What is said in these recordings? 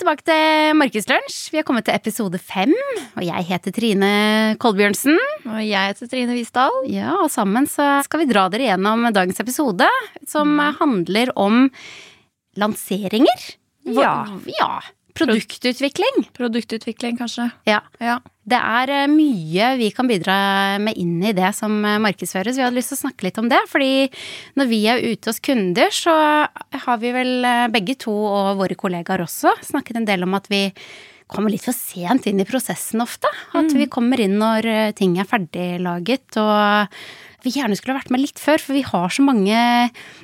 Velkommen tilbake til Markedslunsj. Vi har kommet til episode fem. Og jeg heter Trine Kolbjørnsen. Og jeg heter Trine Visdal. Ja, og sammen så skal vi dra dere gjennom dagens episode, som handler om lanseringer. Ja. ja. Produktutvikling. Produktutvikling, kanskje. Ja. Ja. Det er eh, mye vi kan bidra med inn i det som eh, markedsføres. Vi hadde lyst til å snakke litt om det, fordi når vi er ute hos kunder, så har vi vel eh, begge to og våre kollegaer også snakket en del om at vi kommer litt for sent inn i prosessen ofte. At vi kommer inn når ting er ferdiglaget og vi gjerne skulle ha vært med litt før, for vi har så mange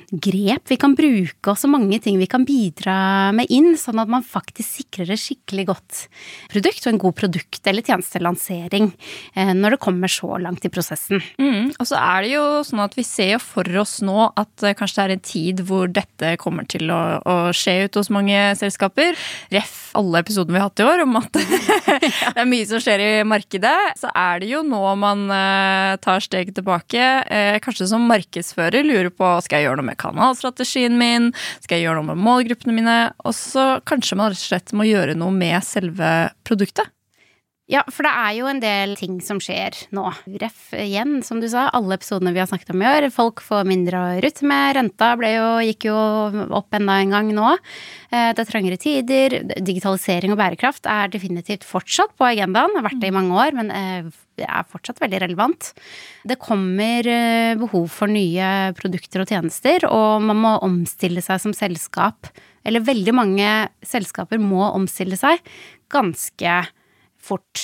grep vi kan bruke, og så mange ting vi kan bidra med inn, sånn at man faktisk sikrer et skikkelig godt produkt og en god produkt- eller tjenestelansering eh, når det kommer så langt i prosessen. Mm. Og så er det jo sånn at vi ser jo for oss nå at eh, kanskje det er en tid hvor dette kommer til å, å skje ut hos mange selskaper. Ref alle episodene vi har hatt i år om at det er mye som skjer i markedet. Så er det jo nå man eh, tar steget tilbake. Eh, kanskje som markedsfører lurer på skal jeg gjøre noe med kanalstrategien min, skal jeg gjøre noe med målgruppene mine? Og så kanskje man rett og slett må gjøre noe med selve produktet. Ja, for det er jo en del ting som skjer nå. Ref igjen, som du sa, alle episodene vi har snakket om i år. Folk får mindre å rutte med. Renta jo, gikk jo opp enda en gang nå. Eh, Det er trangere tider. Digitalisering og bærekraft er definitivt fortsatt på agendaen. Har vært det i mange år, men eh, det er fortsatt veldig relevant. Det kommer eh, behov for nye produkter og tjenester, og man må omstille seg som selskap. Eller veldig mange selskaper må omstille seg ganske fort.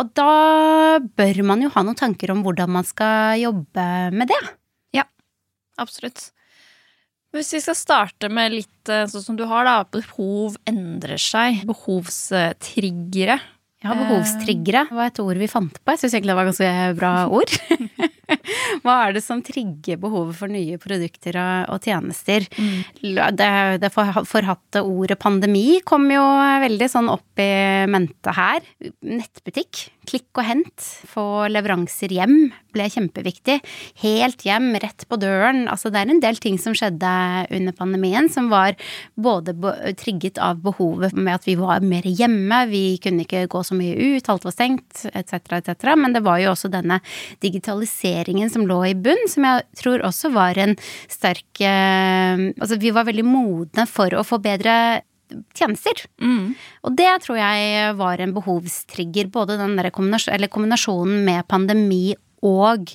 Og da bør man jo ha noen tanker om hvordan man skal jobbe med det. Ja, Absolutt. Hvis vi skal starte med litt eh, sånn som du har, da. Behov endrer seg. Behovstriggere. Ja, behovstriggere var et ord vi fant på. Jeg syns egentlig det var ganske bra ord. Hva er det som trigger behovet for nye produkter og, tjenester? tjenester? Det, det forhatte ordet pandemi kom jo veldig sånn opp i mente her. Nettbutikk, klikk og hent, få leveranser hjem ble kjempeviktig. Helt hjem, rett på døren. Altså det er en del ting som skjedde under pandemien som var både trigget av behovet med at vi var mer hjemme, vi kunne ikke gå så mye ut, alt var stengt, etc., etc. Men det var jo også denne digitaliseringen som lå i bunn, som jeg tror også var en sterk eh, Altså vi var veldig modne for å få bedre tjenester. Mm. Og det tror jeg var en behovstrigger, både den der kombinasjonen med pandemi og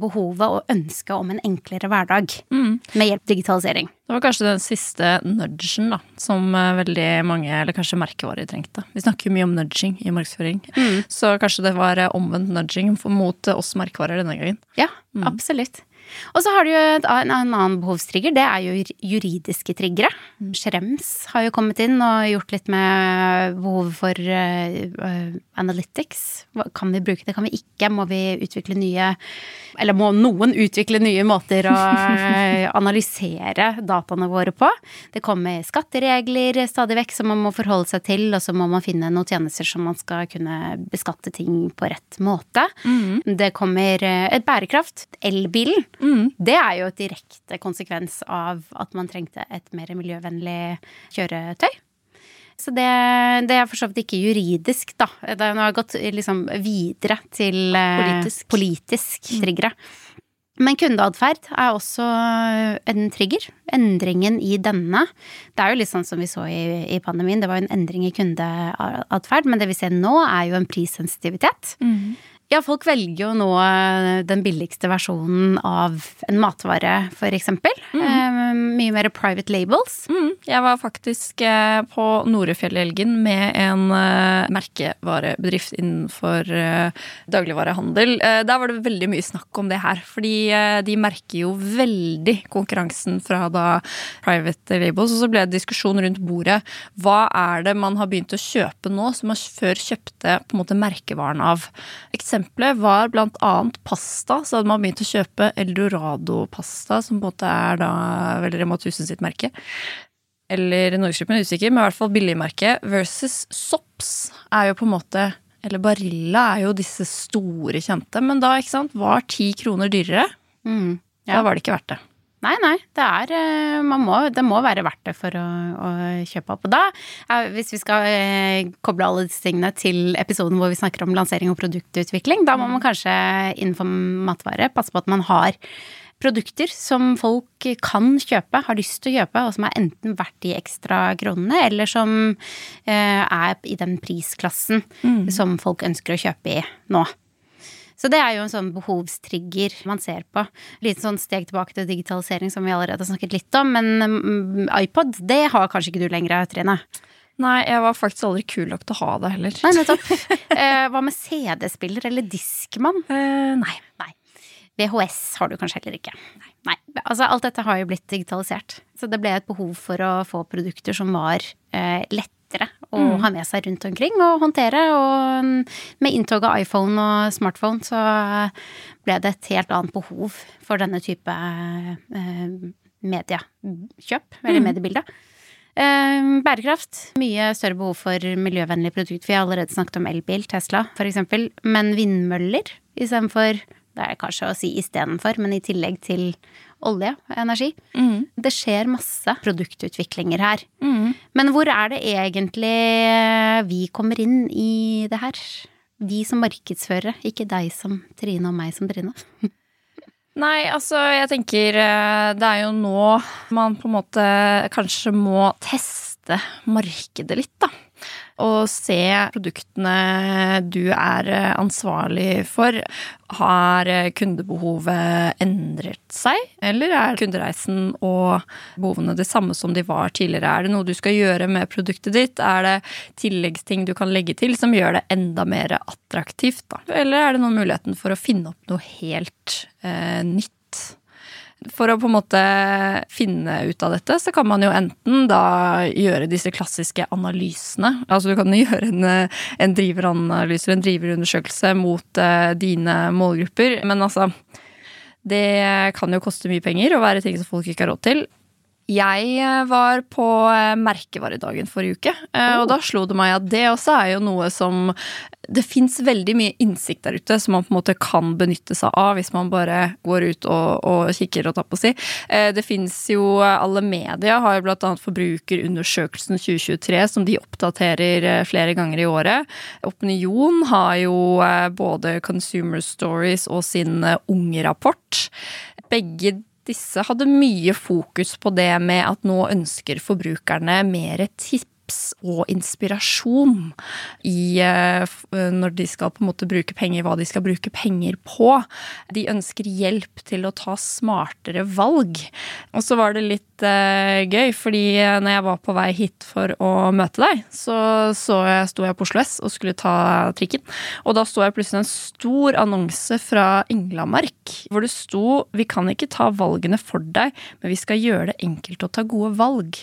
behovet og ønsket om en enklere hverdag Mm. med hjelp digitalisering. Det var kanskje den siste nudgen da, som eh, veldig mange, eller kanskje merkevarer, trengte. Vi snakker jo mye om nudging i markedsføring, så kanskje det var eh, omvendt nudging mot eh, oss merkevarer denne gangen. Ja, absolutt. Og så har du jo en annen behovstrigger, det er jo juridiske triggere. Schrems har jo kommet inn og gjort litt med behovet for eh, analytics. Kan vi bruke det, kan vi ikke? Må vi utvikle nye Eller må noen utvikle nye måter å eh, analysere dataene våre på? Det kommer skatteregler stadig vekk som man må forholde seg til, og så må man finne noen tjenester som man skal kunne beskatte ting på rett måte. Det kommer et bærekraft. Elbilen. Det er jo et direkte konsekvens av at man trengte et mer miljøvennlig kjøretøy. Så det, det er for så vidt ikke juridisk, da. Det har gått liksom videre til eh, Politisk. politisk triggere. Men kundeatferd er også en trigger. Endringen i denne. Det er jo litt sånn som vi så i, i pandemien, det var jo en endring i kundeatferd. Men det vi ser nå, er jo en prissensitivitet. Ja, folk velger jo nå eh, den billigste versjonen av en matvare, for eksempel. Eh, mye mer private labels. Mm. Jeg var faktisk på Norefjell i helgen med en eh, merkevarebedrift innenfor eh, dagligvarehandel. Eh, der var det veldig mye snakk om det her, fordi eh, de merker jo veldig konkurransen fra da private labels. Og så ble det diskusjon rundt bordet. Hva er det man har begynt å kjøpe nå, som man før kjøpte på en måte merkevaren av? Eksempelet var annet pasta. Så hadde man begynt å kjøpe Eldorado-pasta, som på en måte er da vel Rema 1000 sitt merke. Eller Norgesgruppen er usikker, men i hvert fall billigmerke. Versus Sops er jo på en måte Eller Barilla er jo disse store kjente. Men da, sant, var ti kroner dyrere. Mm. Da var det ikke verdt det. Nei, nei. Det er eh, man må, Det må være verdt det for å, å kjøpe opp. Og da, hvis vi skal eh, koble alle disse tingene til episoden hvor vi snakker om lansering og produktutvikling, da må man kanskje innenfor matvare passe på at man har produkter som folk kan kjøpe, har lyst til å kjøpe, og som er enten verdt de ekstra kronene, eller som eh, er i den prisklassen mm. som folk ønsker å kjøpe i nå. Så det er jo en sånn behovstrigger man ser på. Litt sånn steg tilbake til digitalisering som vi allerede har snakket litt om, men mm, iPod, det har kanskje ikke du lenger, Trine? Nei, jeg var faktisk aldri kul nok til å ha det heller. Nei, nettopp. Eh, hva med CD-spiller eller Diskmann? Eh, nei. nei. VHS har du kanskje heller ikke. Nei. nei. Altså, alt dette har jo blitt digitalisert. Så det ble et behov for å få produkter som var eh, lett lettere å mm. ha med seg rundt omkring og håndtere. Og med inntog av iPhone og smartphone så ble det et helt annet behov for denne type eh, mediekjøp, eller mm. mediebilde. Eh, bærekraft. Mye større behov for miljøvennlige produkter. Vi har allerede snakket om elbil, Tesla f.eks. Men vindmøller istedenfor Det er kanskje å si istedenfor, men i tillegg til olje energi. Mm. Det skjer masse produktutviklinger her. Mm. Men hvor er det egentlig vi kommer inn i det her? Vi som markedsførere, ikke deg som Trine og meg som Trine. Nei, altså jeg tenker eh, det er jo nå man på en måte kanskje må teste markedet litt, da og se produktene du er eh, ansvarlig for. Har eh, kundebehovet endret seg, eller er kundereisen og behovene det samme som de var tidligere? Er det noe du skal gjøre med produktet ditt? Er det tilleggsting du kan legge til som gjør det enda mer attraktivt? Da? Eller er det noen muligheten for å finne opp noe helt eh, nytt? For å på en måte finne ut av dette, så kan man jo enten da gjøre disse klassiske analysene. Altså du kan gjøre en, en driveranalyse, en driverundersøkelse mot uh, dine målgrupper. Men altså Det kan jo koste mye penger og være ting som folk ikke har råd til. Jeg eh, var på eh, merkevaredagen forrige uke, eh, og da slo det meg at det også er jo noe som Det fins veldig mye innsikt der ute som man på en måte kan benytte seg av hvis man bare går ut og, og kikker og tar på si. Det fins jo Alle media har jo annet Forbrukerundersøkelsen 2023 som de oppdaterer flere ganger i året. Opinion har jo både Consumer Stories og sin unge-rapport. Begge disse hadde mye fokus på det med at nå ønsker forbrukerne mer tips og inspirasjon i eh, når de skal på en måte bruke penger, hva de skal bruke penger på. De ønsker hjelp til å ta smartere valg. Og så var det litt uh, gøy, fordi når jeg var på vei hit for å møte deg, så, så jeg, sto jeg på Oslo S og skulle ta trikken. Og da så jeg plutselig en stor annonse fra Englamark hvor det sto 'Vi kan ikke ta valgene for deg, men vi skal gjøre det enkelt å ta gode valg'.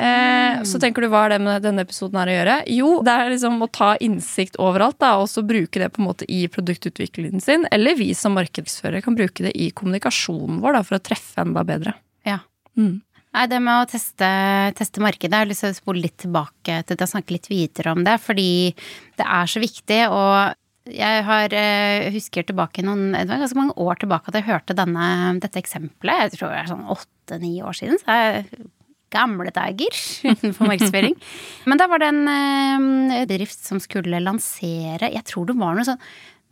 Eh, så tenker du hva er det med denne episoden her å gjøre? Jo, det er liksom å ta innsikt overalt, da, og så bruke det på en måte i produktutviklingen sin. Eller vi som markedsfører kan bruke det i kommunikasjonen vår da, for å treffe enda bedre. Ja. Mm. Nei, det med å teste, teste markedet, jeg har lyst til å spole litt tilbake til det og snakke litt videre om det. Fordi det er så viktig, og jeg har, eh, husker tilbake noen, det var ganske mange år tilbake at jeg hørte denne, dette eksempelet. Jeg tror det er sånn åtte-ni år siden. så jeg gamle dager for markedsføring. Men da var det en uh, bedrift som skulle lansere Jeg tror det var noe sånn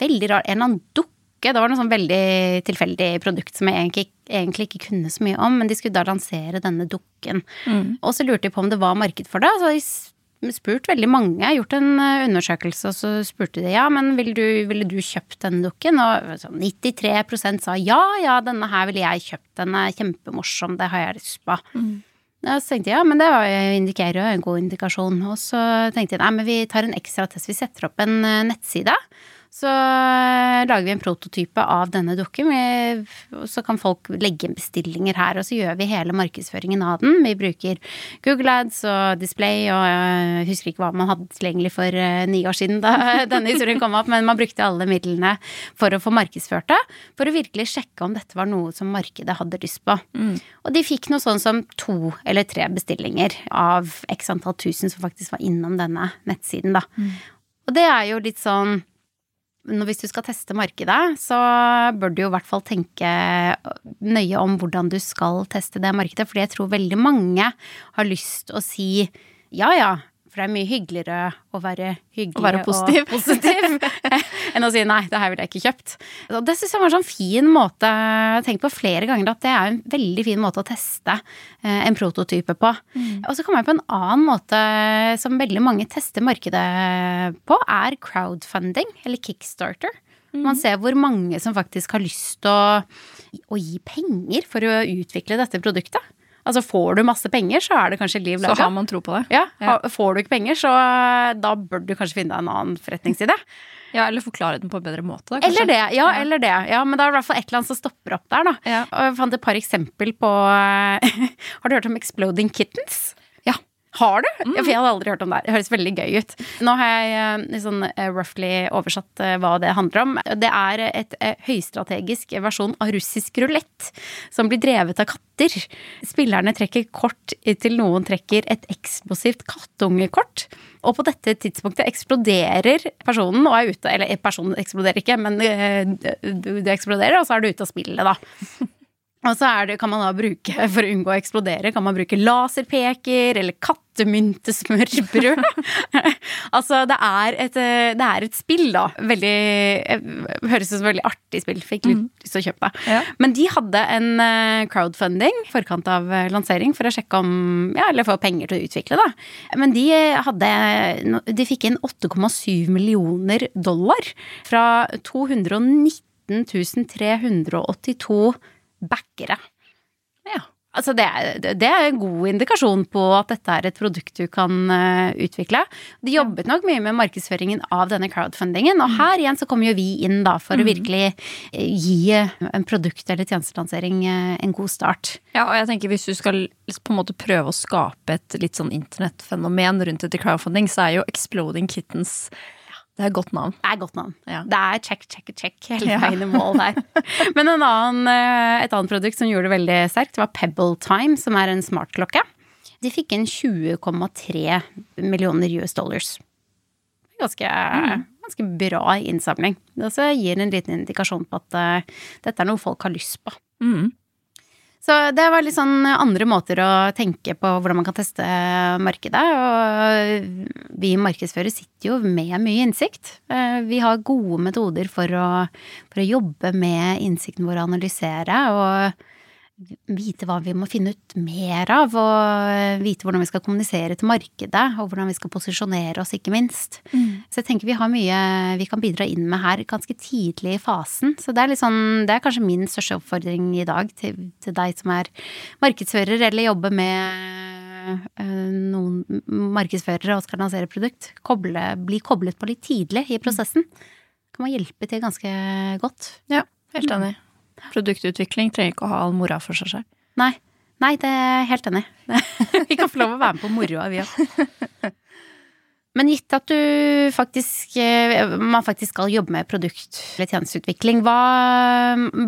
veldig rar En eller annen dukke. Det var noe sånn veldig tilfeldig produkt som jeg egentlig, egentlig, ikke kunne så mye om. Men de skulle da lansere denne dukken. Mm. Og så lurte de på om det var marked for det. Så de spurt veldig mange, gjort en eh, undersøkelse, og så spurte de ja, men ville du, ville du kjøpt denne dukken? Og 93% sa ja, ja, denne her ville jeg kjøpt, den er kjempemorsom, det har jeg lyst på. Mm. Ja, så tenkte jeg ja, men det indikerer jo en god indikasjon. Og så tenkte jeg nei, men vi tar en ekstra test. Vi setter opp en eh, nettside. Så eh, lager vi en prototype av denne dukken. Så kan folk legge inn bestillinger her, og så gjør vi hele markedsføringen av den. Vi bruker Google Ads og Display, og jeg husker ikke hva man hadde tilgjengelig for eh, ni år siden da denne historien kom opp, men man brukte alle midlene for å få markedsført det. For å virkelig sjekke om dette var noe som markedet hadde lyst på. Mm. Og de fikk noe sånn som to eller tre bestillinger av x antall tusen som faktisk var innom denne nettsiden, da. Mm. Og det er jo litt sånn hvis du skal teste markedet, så bør du jo i hvert fall tenke nøye om hvordan du skal teste det markedet. Fordi jeg tror veldig mange har lyst å si ja ja, for det er mye hyggeligere å være hyggelig å være positiv, og positiv enn å si nei, det her ville jeg ikke kjøpt. Og det syns jeg var en sånn fin måte Tenk på flere ganger at det er en veldig fin måte å teste eh, en prototype på. Mm. Og så kommer jeg på en annen måte som veldig mange tester markedet på, er crowdfunding, eller kickstarter. Mm. Man ser hvor mange som faktisk har lyst til å, å gi penger for å utvikle dette produktet. Altså får du masse penger, så er det kanskje liv laga. Så har man tro på det. Ja, ja. Får du ikke penger, så da bør du kanskje finne deg en annen forretningside. Ja, Eller forklare den på en bedre måte. Da, eller det, ja, ja, eller det. Ja, Men det er i hvert fall et eller annet som stopper opp der, da. Ja. Og jeg fant et par eksempel på Har du hørt om Exploding Kittens? Har du? Mm. For jeg hadde aldri hørt om det. Det høres veldig gøy ut. Nå har jeg sånn roughly oversatt eh, hva det handler om. Det er et høystrategisk versjon av russisk rulett som blir drevet av katter. Spillerne trekker kort til noen trekker et eksplosivt kattungekort. Og på dette tidspunktet eksploderer personen og er ute Eller personen eksploderer ikke, men det eksploderer, og så er du ute og spiller, da. Og så det, kan man da bruke, for å unngå å eksplodere, kan man bruke laserpeker eller kattemyntesmørbrød. altså, det er, et, det er et spill, da. Veldig Høres ut som et veldig artig spill. Fikk litt mm. lyst til å kjøpe. Ja. Men de hadde en eh, crowdfunding i forkant av eh, lansering for å sjekke om Ja, eller få penger til å utvikle, da. Men de hadde De fikk inn 8,7 millioner dollar fra 219 382 backere. Ja. Altså det, det, er en god indikasjon på at dette er et produkt du kan uh, utvikle. De jobbet nok mye med markedsføringen av denne crowdfundingen, og her igjen så kommer jo vi inn da for mm. å virkelig uh, gi en produkt- eller tjenestelansering en god start. Ja, og jeg tenker hvis du skal på en måte prøve å skape et litt sånn internettfenomen rundt dette crowdfunding, så er jo Exploding Kittens det er et godt navn. Det er et godt navn. Ja. Det er check, check, check hele veien i mål der. Men annen, eh, et annet produkt som gjorde det veldig sterkt, var Pebble Time, som er en smartklokke. De fikk inn 20,3 millioner US dollars. Ganske, mm. ganske bra innsamling. Det gir en liten indikasjon på at uh, dette er noe folk har lyst på. Mm. Så det var litt sånn andre måter å tenke på hvordan man kan teste markedet. Og vi markedsførere sitter jo med mye innsikt. Eh, vi har gode metoder for å, for å jobbe med innsikten vår og analysere. Og vite hva vi må finne ut mer av, og vite hvordan vi skal kommunisere til markedet, og hvordan vi skal posisjonere oss, ikke minst. Mm. Så jeg tenker vi har mye vi kan bidra inn med her ganske tidlig i fasen. Så det er, sånn, det er kanskje min største oppfordring i dag til, til deg som er markedsfører eller jobber med øh, noen markedsførere og skal lansere produkt. Koble, bli koblet på litt tidlig i prosessen. Kan man hjelpe til ganske godt. Ja, helt enig. Mm. Produktutvikling trenger ikke å ha all mora for seg selv. Nei. Nei, det er jeg helt enig Vi kan få lov å være med på moroa, vi òg. Men gitt at du faktisk, eh, man faktisk skal jobbe med produkt- eller tjenesteutvikling, hva,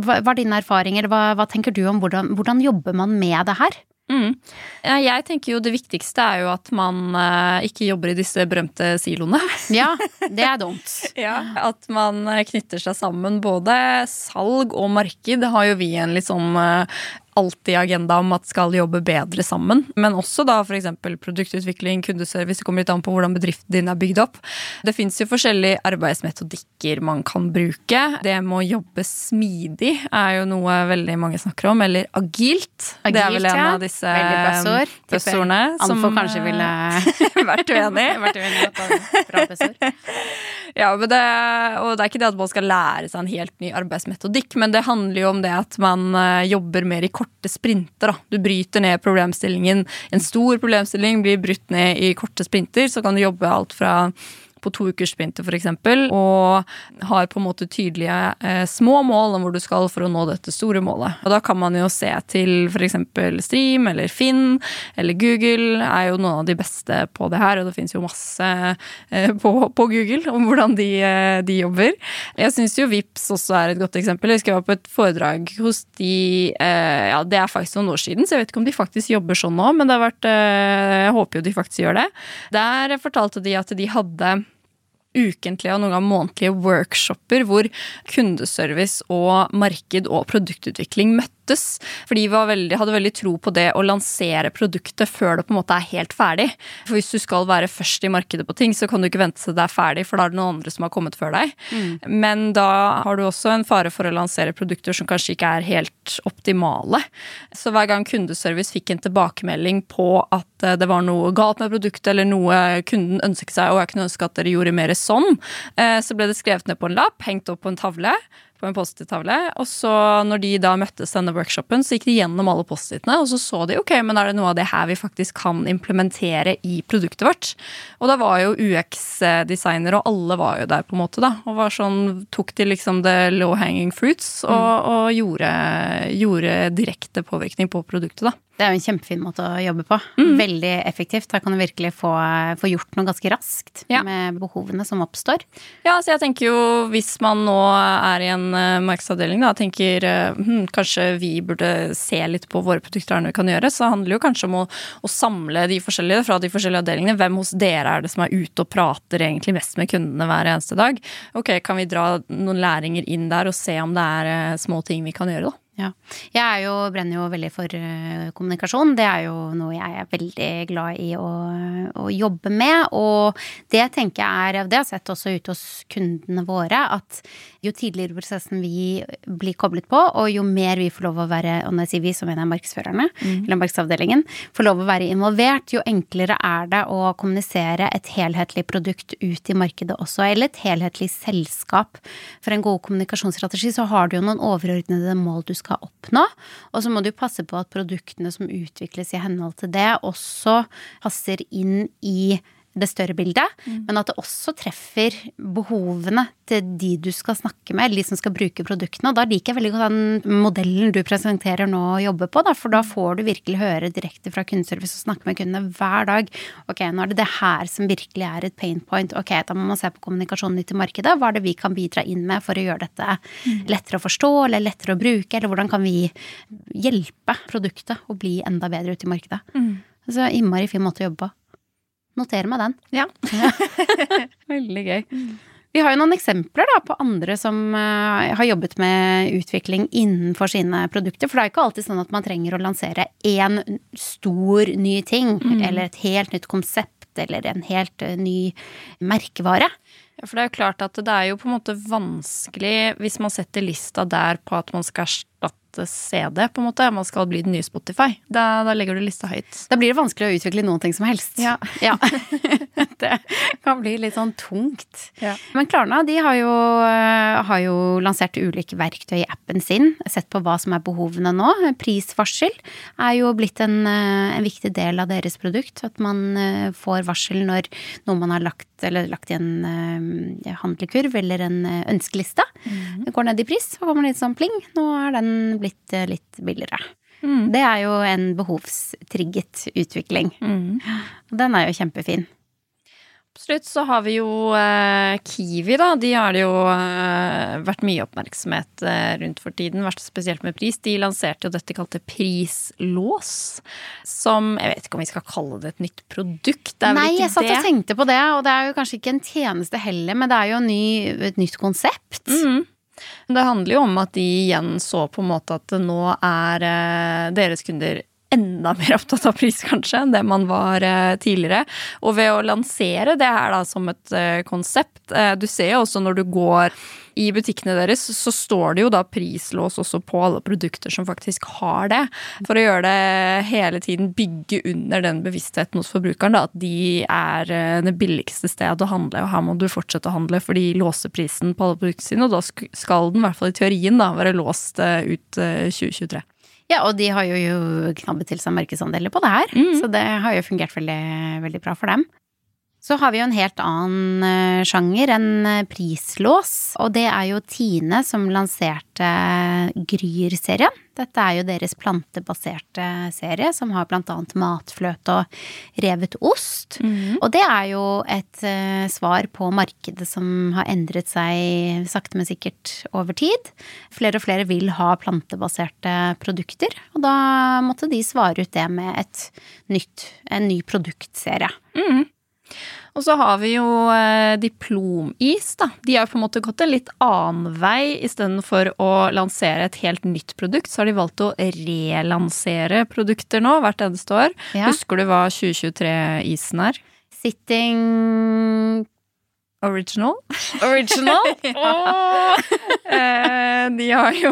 hva hva er dine erfaringer? hva, hva tenker du om hvordan, hvordan jobber man med det her? Mm. Jeg tenker jo det viktigste er jo at man uh, ikke jobber i disse berømte siloene. Ja, det er dumt. ja, At man knytter seg sammen. Både salg og marked har jo vi en litt sånn uh, alltid agenda om at skal jobbe bedre sammen. Men også da f.eks. produktutvikling, kundeservice. Det kommer litt an på hvordan bedriften din er bygd opp. Det fins jo forskjellige arbeidsmetodikker man kan bruke. Det med å jobbe smidig er jo noe veldig mange snakker om. Eller agilt. agilt det er vel en ja. av disse buzzordene. Som kanskje ville vært uenig. buzzord. Ja, det, og det er ikke det at man skal lære seg en helt ny arbeidsmetodikk, men det handler jo om det at man eh, jobber mer i korte sprinter. Da. Du bryter ned problemstillingen. En stor problemstilling blir brutt ned i korte sprinter, så kan du jobbe alt fra på to ukers sprinter f.eks., og har på en måte tydelige eh, små mål om hvor du skal for å nå dette store målet. Og Da kan man jo se til f.eks. Stream eller Finn eller Google er jo noen av de beste på det her, og det fins jo masse eh, på, på, Google om hvordan de, eh, de jobber. Jeg syns jo Vips også er et godt eksempel. Jeg husker jeg var på et foredrag hos de eh, ja, Det er faktisk noen år siden, så jeg vet ikke om de faktisk jobber sånn nå, men det har vært, eh, jeg håper jo de faktisk gjør det. Der fortalte de at de hadde ukentlige og noen ganger månedlige workshoper hvor kundeservice og marked og produktutvikling møttes. Fordi vi veldig, hadde veldig tro på det å lansere produktet før det på en måte er helt ferdig. For hvis du skal være først i markedet på ting, så kan du ikke vente til det er ferdig, for da er det noen andre som har kommet før deg. Mm. Men da har du også en fare for å lansere produkter som kanskje ikke er helt optimale. Så hver gang kundeservice fikk en tilbakemelding på at eh, det var noe galt med produktet, eller noe kunden ønsket seg, og jeg kunne ønske at dere gjorde mer sånn. Eh, så ble det skrevet ned på en lapp, hengt opp på en tavle på en Post-It-tavle. Og så når de da møttes denne workshopen, så gikk de gjennom alle Post-It-ene, og så så de ok, men er det noe av det her vi faktisk kan implementere i produktet vårt? Og da var jo UX-designer, og alle var jo der, på en måte, da. Og var sånn, tok de liksom the low hanging fruits og, mm. og gjorde, gjorde direkte påvirkning på produktet, da. Det er jo en kjempefin måte å jobbe på. Mm. Veldig effektivt. Her kan du virkelig få, få gjort noe ganske raskt ja. med behovene som oppstår. Ja, så jeg tenker jo hvis man nå er i en uh, markedsavdeling da, tenker hm, kanskje vi burde se litt på våre produkter vi kan gjøre, så handler det jo kanskje om å, å, samle de forskjellige fra de forskjellige avdelingene. Hvem hos dere er det som er ute og prater egentlig mest med kundene hver eneste dag? Ok, kan vi dra noen læringer inn der og se om det er uh, små ting vi kan gjøre, da? Ja. Jeg jo, brenner jo veldig for uh, kommunikasjon. Det er jo noe jeg er veldig glad i å, å, jobbe med. Og det tenker jeg er Det har jeg sett også ute hos kundene våre, at jo tidligere prosessen vi blir koblet på, og jo mer vi får lov å være, og når jeg sier vi, så mener jeg markedsførerne, mm. eller markedsavdelingen, får lov å være involvert, jo enklere er det å kommunisere et helhetlig produkt ut i markedet også, eller et helhetlig selskap. For en god kommunikasjonsstrategi så har du jo noen overordnede mål du skal oppnå, og så må du passe på at produktene som utvikles i henhold til det, også passer inn i det større bildet, mm. men at det også treffer behovene til de du skal snakke med, eller de som skal bruke produktene. Og da liker jeg veldig godt den modellen du presenterer nå å jobbe på, da, for da får du virkelig høre direkte fra kundeservice og snakke med kundene hver dag. Ok, nå er det det her som virkelig er et pain point. Ok, da må man se på kommunikasjonen ut i markedet. Hva er det vi kan bidra inn med for å gjøre dette mm. lettere å forstå eller lettere å bruke, eller hvordan kan vi hjelpe produktet å bli enda bedre ute i markedet. Mm. Altså innmari fin måte å jobbe på. Notere meg den. Ja. Veldig gøy. Vi har jo noen eksempler da, på andre som uh, har jobbet med utvikling innenfor sine produkter. For det er jo ikke alltid sånn at man trenger å lansere én stor ny ting. Mm. Eller et helt nytt konsept eller en helt uh, ny merkevare. Ja, for det er jo klart at det er jo på en måte vanskelig hvis man setter lista der på at man skal erstatte CD, på en måte. Man skal bli den nye Spotify. Da, da, legger du lista høyt. Da blir det vanskelig å utvikle noen ting som helst. Ja. ja. det kan bli litt sånn tungt. Ja. Men Klarna de har jo, eh, har jo, lansert ulike verktøy i appen sin. Sett på hva som er behovene nå. Prisvarsel er jo blitt en, eh, en viktig del av deres produkt. At man eh, får varsel når noe man har lagt, lagt i en handlekurv eller en ønskeliste. Mm. Det går ned i pris, så kommer det litt sånn pling. Nå er den blitt eh, litt billigere. Mm. Det er jo en behovstrigget utvikling. Mm. Den er jo kjempefin. Absolutt. Så har vi jo eh, Kiwi, da. De har det jo eh, vært mye oppmerksomhet eh, rundt for tiden, vært spesielt med pris. De lanserte jo dette kalte prislås, som Jeg vet ikke om vi skal kalle det et nytt produkt. Det er Nei, jeg satt og tenkte på det, og det er jo kanskje ikke en tjeneste heller, men det er jo ny, et nytt konsept. Mm. Det handler jo om at de igjen så på en måte at nå er eh, deres kunder enda mer opptatt av pris, kanskje, enn det man var eh, tidligere. Og ved å lansere det her da som et eh, konsept Du ser jo også når du går i butikkene deres så står det jo da prislås også på alle produkter som faktisk har det. For å gjøre det hele tiden bygge under den bevisstheten hos forbrukeren, da, at de er eh, det billigste stedet å handle, og her må du fortsette å handle, for de låser prisen på alle produktene sine, og da skal den i hvert fall i teorien da være låst eh, ut 2023. Ja, og de har jo knabbet til seg markedsandeler på det her, mm. så det har jo fungert veldig, veldig bra for dem. Så har vi jo en helt annen uh, sjanger enn uh, prislås, og det er jo Tine som lanserte Gryr-serien. Dette er jo deres plantebaserte serie, som har blant annet matfløte og revet ost. Mm. Og det er jo et svar på markedet som har endret seg sakte, men sikkert over tid. Flere og flere vil ha plantebaserte produkter, og da måtte de svare ut det med et nytt, en ny produktserie. Mm. Og så har vi jo eh, diplomis, da. De har på en måte gått en litt annen vei. Istedenfor å lansere et helt nytt produkt, så har de valgt å relansere produkter nå hvert eneste år. Ja. Husker du hva 2023-isen er? Sitting Original. Original? Eh, de har jo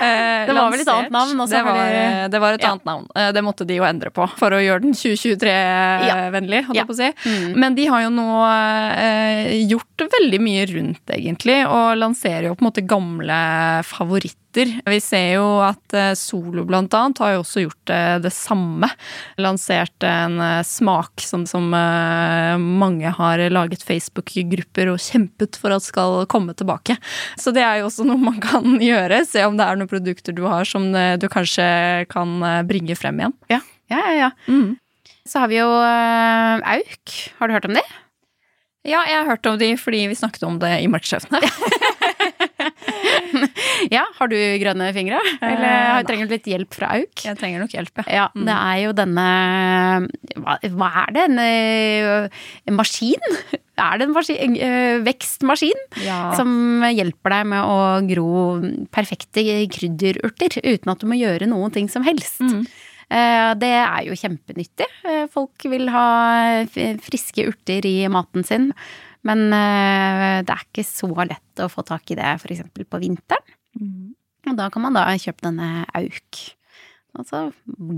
eh, Det var vel et annet navn, Også, det var, de- det var et Ja. annet navn. Eh, Det måtte de jo endre på for å gjøre den 2023-vennlig, holdt Ja. si. Mm. Men de har jo nå eh, gjort veldig mye rundt, egentlig, og lanserer jo på en måte gamle favoritter. Vi ser jo at eh, Solo annet har jo også gjort eh, det samme. Lansert en eh, smak som, som mange har laget Facebook-grupper og kjempet for at skal komme tilbake. Så det er jo også noe man kan gjøre. Se om det er noen produkter du har som du kanskje kan bringe frem igjen. Ja, ja, ja. Mm. Så har vi jo Auk. Har du hørt om det? Ja, jeg har hørt om de fordi vi snakket om det i Markedssjefene. Ja, Har du grønne fingre? Eller Eh, trenger du litt hjelp fra Auk? Jeg trenger nok hjelp, ja. Ja, Mm. det er jo denne Hva, hva er det? En, eh, en maskin? Er det en maskin, en vekstmaskin? Ja. Som hjelper deg med å gro perfekte krydderurter uten at du må gjøre noen ting som helst. Mm. Eh, Det er jo kjempenyttig. Eh, Folk vil ha friske urter i maten sin. Men eh, det er ikke så lett å få tak i det f.eks. på vinteren. Mm. Og da kan man da kjøpe denne auk. Og så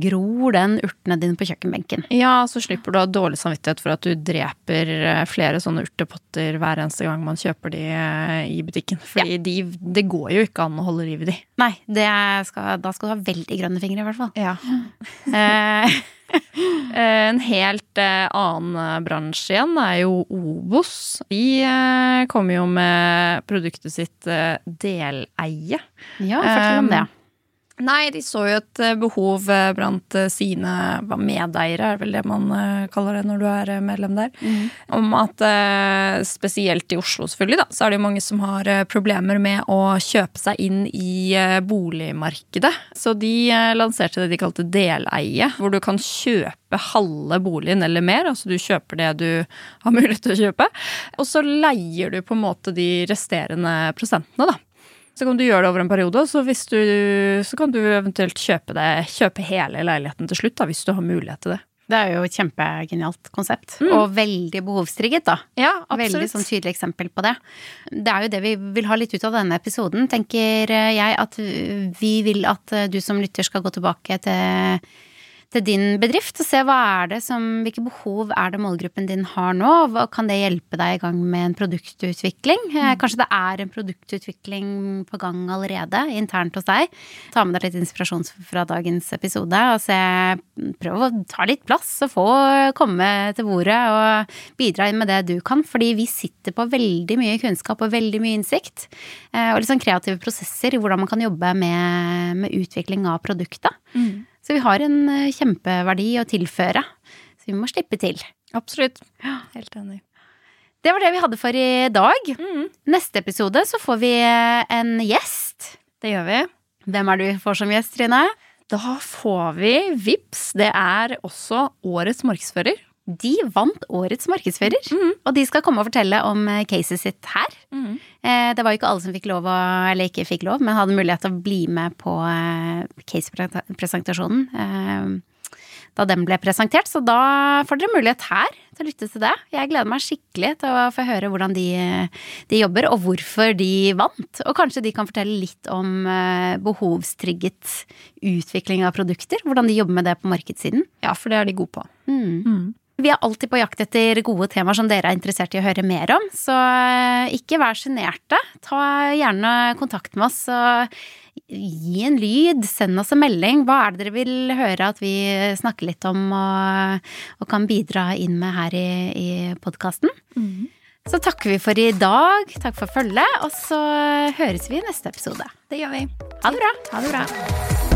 gror den urtene dine på kjøkkenbenken. Ja, så slipper du å ha dårlig samvittighet for at du dreper eh, flere sånne urtepotter hver eneste gang man kjøper de eh, i butikken. Fordi de, det går jo ikke an å holde liv i de. Nei, det skal, da skal du ha veldig grønne fingre, i hvert fall. Ja. Eh, En helt eh, annen bransje igjen er jo Obos. De eh, kommer jo med produktet sitt eh, deleie. ja, fortell om det. Nei, de så jo et eh, behov eh, blant eh, sine medeiere, er vel det man kaller det når du er medlem der. Om at spesielt i Oslo selvfølgelig da, så er det jo mange som har problemer med å kjøpe seg inn i boligmarkedet. Så de lanserte det de kalte deleie, hvor du kan kjøpe halve boligen eller mer. Altså du kjøper det du har mulighet til å kjøpe, og så leier du på en måte de resterende prosentene, da. Så kan du gjøre det over en periode, og så, så kan du eventuelt kjøpe, det, kjøpe hele leiligheten til slutt, da, hvis du har mulighet til det. Det er jo et kjempegenialt konsept. Mm. Og veldig behovstrigget, da. Ja, absolutt. Veldig sånn tydelig eksempel på det. Det er jo det vi vil ha litt ut av denne episoden, tenker jeg. At vi vil at du som lytter skal gå tilbake til, til din bedrift og se hva er det som, hvilke behov er det målgruppen din har nå. Hva kan det hjelpe deg i gang med en produktutvikling? Mm. Kanskje det er en produktutvikling på gang allerede internt hos deg. Ta med deg litt inspirasjon fra dagens episode og se, prøv å ta litt plass og få komme til bordet og bidra inn med det du kan. Fordi vi sitter på veldig mye kunnskap og veldig mye innsikt. eh, Og litt sånn kreative prosesser i hvordan man kan jobbe med, med utvikling av produktet. Mm. Så vi har en eh, kjempeverdi å tilføre. Så vi må slippe til. Absolutt. Helt enig. Det var det vi hadde for i dag. Mm. Neste episode så får vi eh, en gjest. Det gjør vi. Hvem er du får som gjest, Trine? Da får vi VIPS. Det er også årets markedsfører. De vant Årets markedsfører, Mm. og de skal komme og fortelle om eh, caset sitt her. Mm. Det var jo ikke alle som fikk lov, eller ikke fikk lov, men hadde mulighet til å bli med på eh, case-presentasjonen da den ble presentert. Så da får dere mulighet her til å lytte til det. Jeg gleder meg skikkelig til å få høre hvordan de, de jobber, og hvorfor de vant. Og kanskje de kan fortelle litt om behovstrygget behovstrigget utvikling av produkter. Hvordan de jobber med det på markedssiden. Ja, for det er de gode på. Mm. Mm. Vi er alltid på jakt etter gode temaer som dere er interessert i å høre mer om, så eh, ikke vær sjenerte. Ta gjerne kontakt med oss og gi en lyd, send oss en melding. Hva er det dere vil høre at vi snakker litt om og, og kan bidra inn med her i, i podkasten? Mm. Så takker vi for i dag. Takk for følget, og så høres vi i neste episode. Det gjør vi. Ha det bra. Ha det bra.